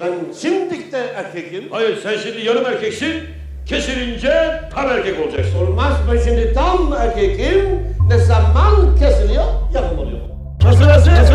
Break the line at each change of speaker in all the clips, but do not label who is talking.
Ben şimdi de erkekim.
Hayır sen şimdi yarım erkeksin. Kesilince tam erkek olacaksın.
Olmaz ben şimdi tam erkekim. Ne zaman kesiliyor yapım oluyor.
Sırası sırası sırası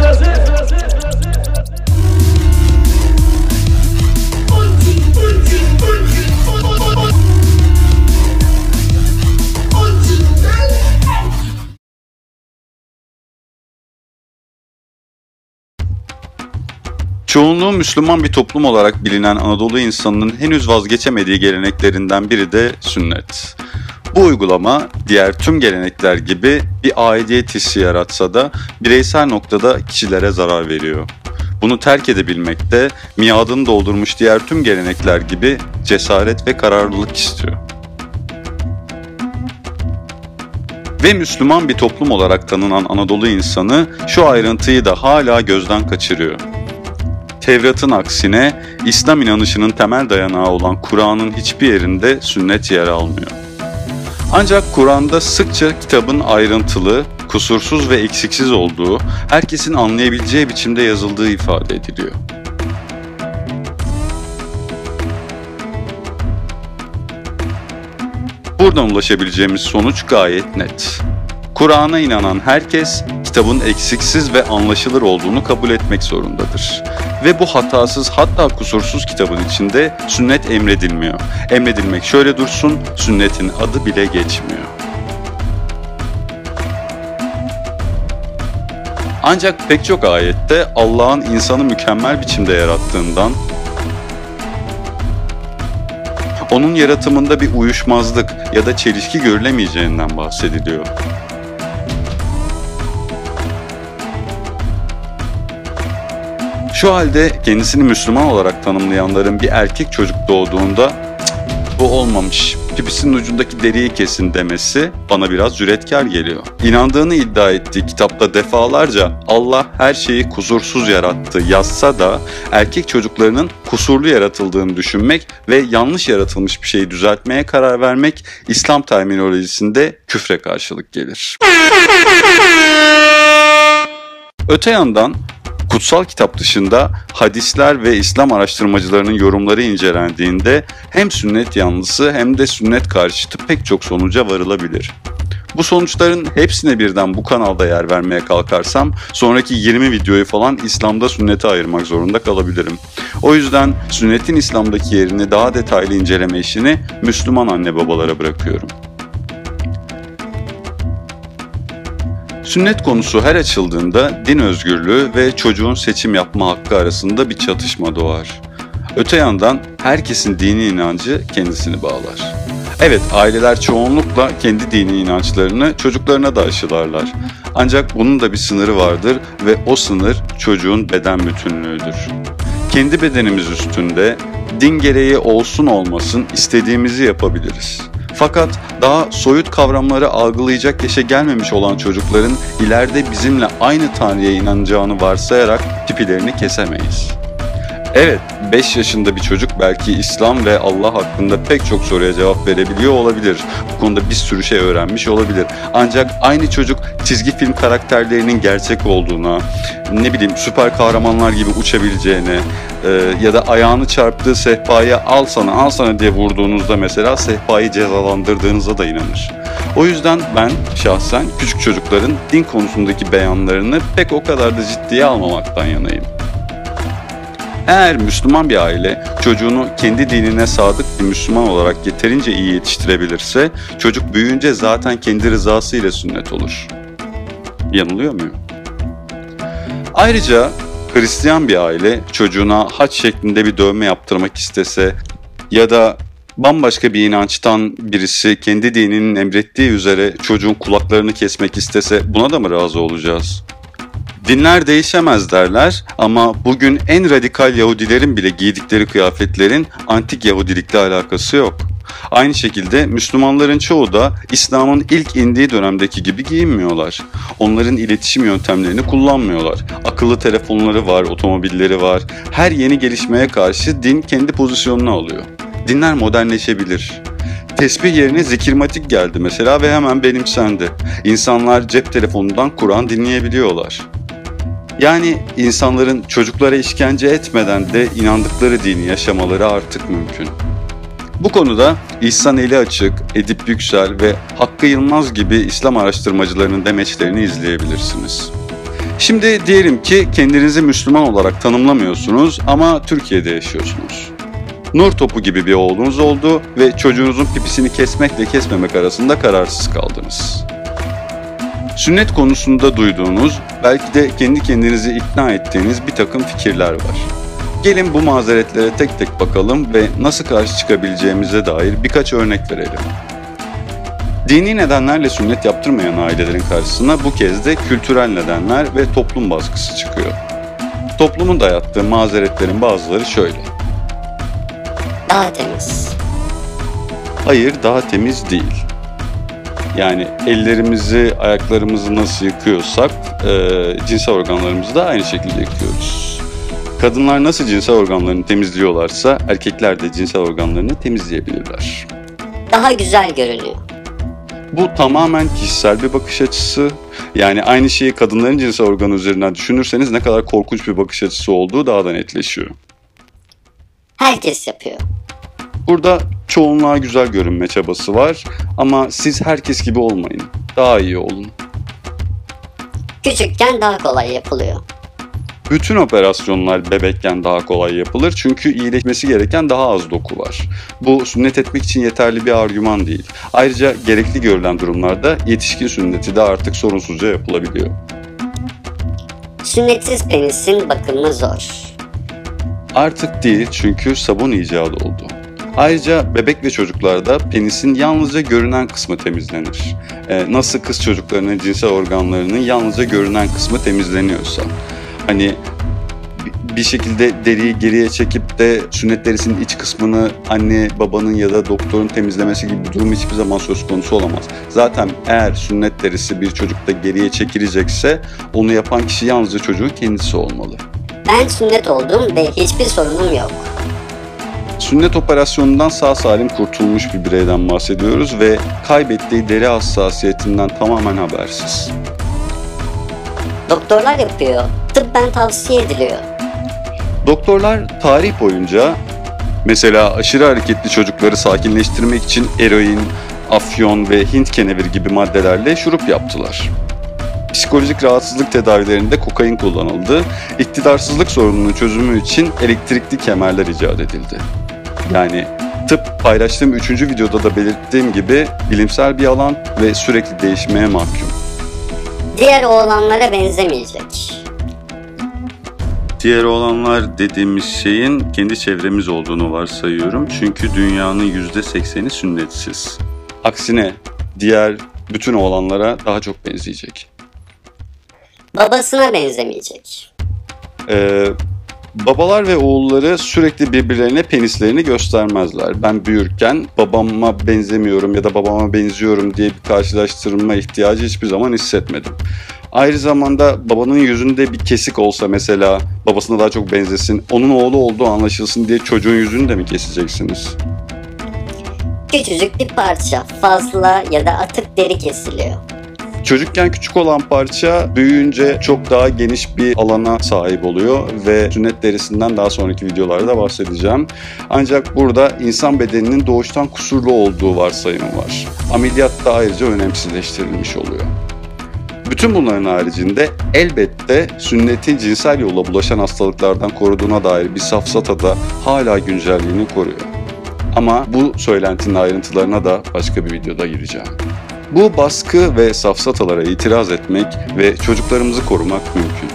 Çoğunluğu Müslüman bir toplum olarak bilinen Anadolu insanının henüz vazgeçemediği geleneklerinden biri de sünnet. Bu uygulama diğer tüm gelenekler gibi bir aidiyet hissi yaratsa da bireysel noktada kişilere zarar veriyor. Bunu terk edebilmek de miadını doldurmuş diğer tüm gelenekler gibi cesaret ve kararlılık istiyor. Ve Müslüman bir toplum olarak tanınan Anadolu insanı şu ayrıntıyı da hala gözden kaçırıyor. Tevrat'ın aksine İslam inanışının temel dayanağı olan Kur'an'ın hiçbir yerinde sünnet yer almıyor. Ancak Kur'an'da sıkça kitabın ayrıntılı, kusursuz ve eksiksiz olduğu, herkesin anlayabileceği biçimde yazıldığı ifade ediliyor. Buradan ulaşabileceğimiz sonuç gayet net. Kur'an'a inanan herkes kitabın eksiksiz ve anlaşılır olduğunu kabul etmek zorundadır. Ve bu hatasız hatta kusursuz kitabın içinde sünnet emredilmiyor. Emredilmek şöyle dursun, sünnetin adı bile geçmiyor. Ancak pek çok ayette Allah'ın insanı mükemmel biçimde yarattığından, onun yaratımında bir uyuşmazlık ya da çelişki görülemeyeceğinden bahsediliyor. Şu halde kendisini Müslüman olarak tanımlayanların bir erkek çocuk doğduğunda "Cık, bu olmamış, pipisinin ucundaki deriyi kesin demesi bana biraz cüretkar geliyor. İnandığını iddia ettiği kitapta defalarca Allah her şeyi kusursuz yarattı yazsa da erkek çocuklarının kusurlu yaratıldığını düşünmek ve yanlış yaratılmış bir şeyi düzeltmeye karar vermek İslam terminolojisinde küfre karşılık gelir. Öte yandan kutsal kitap dışında hadisler ve İslam araştırmacılarının yorumları incelendiğinde hem sünnet yanlısı hem de sünnet karşıtı pek çok sonuca varılabilir. Bu sonuçların hepsine birden bu kanalda yer vermeye kalkarsam sonraki 20 videoyu falan İslam'da sünnete ayırmak zorunda kalabilirim. O yüzden sünnetin İslam'daki yerini daha detaylı inceleme işini Müslüman anne babalara bırakıyorum. Sünnet konusu her açıldığında din özgürlüğü ve çocuğun seçim yapma hakkı arasında bir çatışma doğar. Öte yandan herkesin dini inancı kendisini bağlar. Evet aileler çoğunlukla kendi dini inançlarını çocuklarına da aşılarlar. Ancak bunun da bir sınırı vardır ve o sınır çocuğun beden bütünlüğüdür. Kendi bedenimiz üstünde din gereği olsun olmasın istediğimizi yapabiliriz. Fakat daha soyut kavramları algılayacak yaşa gelmemiş olan çocukların ileride bizimle aynı Tanrı'ya inanacağını varsayarak pipilerini kesemeyiz. Evet, 5 yaşında bir çocuk belki İslam ve Allah hakkında pek çok soruya cevap verebiliyor olabilir. Bu konuda bir sürü şey öğrenmiş olabilir. Ancak aynı çocuk çizgi film karakterlerinin gerçek olduğuna, ne bileyim süper kahramanlar gibi uçabileceğine e, ya da ayağını çarptığı sehpaya al sana al sana diye vurduğunuzda mesela sehpayı cezalandırdığınıza da inanır. O yüzden ben şahsen küçük çocukların din konusundaki beyanlarını pek o kadar da ciddiye almamaktan yanayım. Eğer Müslüman bir aile çocuğunu kendi dinine sadık bir Müslüman olarak yeterince iyi yetiştirebilirse çocuk büyüyünce zaten kendi rızasıyla sünnet olur. Yanılıyor muyum? Ayrıca Hristiyan bir aile çocuğuna haç şeklinde bir dövme yaptırmak istese ya da bambaşka bir inançtan birisi kendi dininin emrettiği üzere çocuğun kulaklarını kesmek istese buna da mı razı olacağız? Dinler değişemez derler ama bugün en radikal Yahudilerin bile giydikleri kıyafetlerin antik Yahudilikle alakası yok. Aynı şekilde Müslümanların çoğu da İslam'ın ilk indiği dönemdeki gibi giyinmiyorlar. Onların iletişim yöntemlerini kullanmıyorlar. Akıllı telefonları var, otomobilleri var. Her yeni gelişmeye karşı din kendi pozisyonunu alıyor. Dinler modernleşebilir. Tesbih yerine zikirmatik geldi mesela ve hemen benimsendi. İnsanlar cep telefonundan Kur'an dinleyebiliyorlar. Yani insanların çocuklara işkence etmeden de inandıkları dini yaşamaları artık mümkün. Bu konuda İhsan Eli Açık, Edip Yüksel ve Hakkı Yılmaz gibi İslam araştırmacılarının demeçlerini izleyebilirsiniz. Şimdi diyelim ki kendinizi Müslüman olarak tanımlamıyorsunuz ama Türkiye'de yaşıyorsunuz. Nur topu gibi bir oğlunuz oldu ve çocuğunuzun pipisini kesmekle kesmemek arasında kararsız kaldınız. Sünnet konusunda duyduğunuz, belki de kendi kendinizi ikna ettiğiniz bir takım fikirler var. Gelin bu mazeretlere tek tek bakalım ve nasıl karşı çıkabileceğimize dair birkaç örnek verelim. Dini nedenlerle sünnet yaptırmayan ailelerin karşısına bu kez de kültürel nedenler ve toplum baskısı çıkıyor. Toplumun dayattığı mazeretlerin bazıları şöyle.
Daha temiz.
Hayır daha temiz değil. Yani ellerimizi, ayaklarımızı nasıl yıkıyorsak e, cinsel organlarımızı da aynı şekilde yıkıyoruz. Kadınlar nasıl cinsel organlarını temizliyorlarsa erkekler de cinsel organlarını temizleyebilirler.
Daha güzel görünüyor.
Bu tamamen kişisel bir bakış açısı. Yani aynı şeyi kadınların cinsel organı üzerinden düşünürseniz ne kadar korkunç bir bakış açısı olduğu daha da netleşiyor.
Herkes yapıyor.
Burada çoğunluğa güzel görünme çabası var ama siz herkes gibi olmayın. Daha iyi olun.
Küçükken daha kolay yapılıyor.
Bütün operasyonlar bebekken daha kolay yapılır çünkü iyileşmesi gereken daha az doku var. Bu sünnet etmek için yeterli bir argüman değil. Ayrıca gerekli görülen durumlarda yetişkin sünneti de artık sorunsuzca yapılabiliyor.
Sünnetsiz penisin bakımı zor.
Artık değil çünkü sabun icadı oldu. Ayrıca bebek ve çocuklarda penisin yalnızca görünen kısmı temizlenir. Ee, nasıl kız çocuklarının cinsel organlarının yalnızca görünen kısmı temizleniyorsa. Hani bir şekilde deriyi geriye çekip de sünnet derisinin iç kısmını anne babanın ya da doktorun temizlemesi gibi bir durum hiçbir zaman söz konusu olamaz. Zaten eğer sünnet derisi bir çocukta geriye çekilecekse onu yapan kişi yalnızca çocuğun kendisi olmalı.
Ben sünnet oldum ve hiçbir sorunum yok.
Sünnet operasyonundan sağ salim kurtulmuş bir bireyden bahsediyoruz ve kaybettiği deri hassasiyetinden tamamen habersiz.
Doktorlar yapıyor. Tıbben tavsiye ediliyor.
Doktorlar tarih boyunca mesela aşırı hareketli çocukları sakinleştirmek için eroin, afyon ve Hint kenevir gibi maddelerle şurup yaptılar. Psikolojik rahatsızlık tedavilerinde kokain kullanıldı. İktidarsızlık sorununun çözümü için elektrikli kemerler icat edildi. Yani tıp paylaştığım 3. videoda da belirttiğim gibi bilimsel bir alan ve sürekli değişmeye mahkum.
Diğer oğlanlara benzemeyecek.
Diğer olanlar dediğimiz şeyin kendi çevremiz olduğunu varsayıyorum. Çünkü dünyanın %80'i sünnetsiz. Aksine diğer bütün olanlara daha çok benzeyecek.
Babasına benzemeyecek.
Ee, babalar ve oğulları sürekli birbirlerine penislerini göstermezler. Ben büyürken babama benzemiyorum ya da babama benziyorum diye bir karşılaştırma ihtiyacı hiçbir zaman hissetmedim. Ayrı zamanda babanın yüzünde bir kesik olsa mesela babasına daha çok benzesin, onun oğlu olduğu anlaşılsın diye çocuğun yüzünü de mi keseceksiniz?
Küçücük bir parça fazla ya da atık deri kesiliyor.
Çocukken küçük olan parça büyüyünce çok daha geniş bir alana sahip oluyor ve sünnet derisinden daha sonraki videolarda bahsedeceğim. Ancak burada insan bedeninin doğuştan kusurlu olduğu varsayımı var. Ameliyat da ayrıca önemsizleştirilmiş oluyor. Bütün bunların haricinde elbette sünnetin cinsel yolla bulaşan hastalıklardan koruduğuna dair bir safsata da hala güncelliğini koruyor. Ama bu söylentinin ayrıntılarına da başka bir videoda gireceğim. Bu baskı ve safsatalara itiraz etmek ve çocuklarımızı korumak mümkün.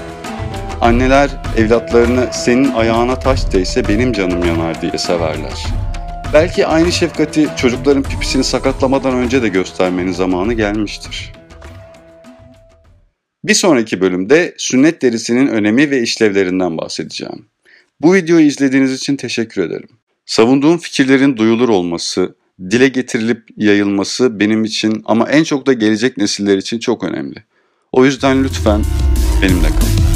Anneler evlatlarını senin ayağına taş değse benim canım yanar diye severler. Belki aynı şefkati çocukların pipisini sakatlamadan önce de göstermenin zamanı gelmiştir. Bir sonraki bölümde sünnet derisinin önemi ve işlevlerinden bahsedeceğim. Bu videoyu izlediğiniz için teşekkür ederim. Savunduğum fikirlerin duyulur olması, dile getirilip yayılması benim için ama en çok da gelecek nesiller için çok önemli. O yüzden lütfen benimle kalın.